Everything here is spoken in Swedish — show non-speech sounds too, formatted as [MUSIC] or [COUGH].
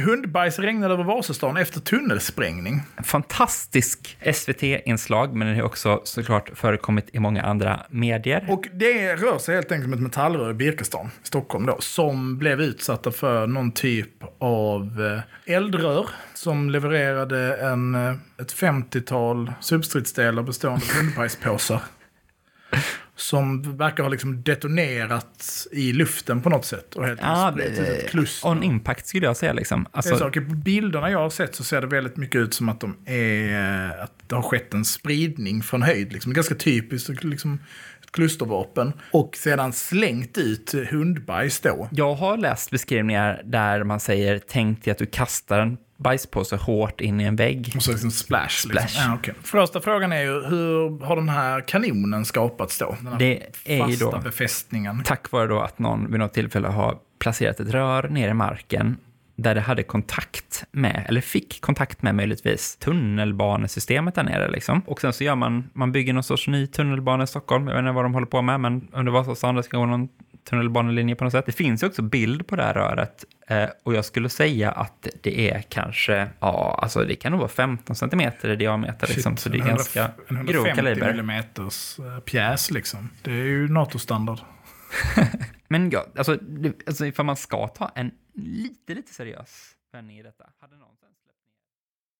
Hundbajs regnade över Vasastan efter tunnelsprängning. Fantastisk SVT-inslag, men det har också såklart förekommit i många andra medier. Och det rör sig helt enkelt om ett metallrör i Birkastan, Stockholm då, som blev utsatta för någon typ av eh, eldrör som levererade en, eh, ett 50-tal substridsdelar bestående av hundbajspåsar. Som verkar ha liksom detonerat i luften på något sätt. Och helt Ja, ut ett det, kluster. on impact skulle jag säga. Liksom. Det är Alltså, saker. På bilderna jag har sett så ser det väldigt mycket ut som att, de är, att det har skett en spridning från höjd. Liksom. Ganska typiskt, liksom ett klustervapen. Och sedan slängt ut hundbajs då. jag har läst beskrivningar där man säger tänk dig att du kastar en bajspåse hårt in i en vägg. Och så liksom splash. Splash. Liksom. Ja, okej. Första frågan är ju, hur har den här kanonen skapats då? Den här Det är ju då befästningen. tack vare då att någon vid något tillfälle har placerat ett rör ner i marken där det hade kontakt med, eller fick kontakt med möjligtvis, tunnelbanesystemet där nere liksom. Och sen så gör man, man bygger någon sorts ny tunnelbana i Stockholm, jag vet inte vad de håller på med, men under Vasastan det ska gå någon tunnelbanelinje på något sätt. Det finns ju också bild på det här röret eh, och jag skulle säga att det är kanske, ja, alltså det kan nog vara 15 centimeter i diameter liksom, så det är en ganska 100 en grov 150 kaliber. millimeters eh, pjäs liksom. Det är ju NATO-standard. [LAUGHS] Men ja, alltså, det, alltså ifall man ska ta en lite, lite seriös vändning i detta, hade någon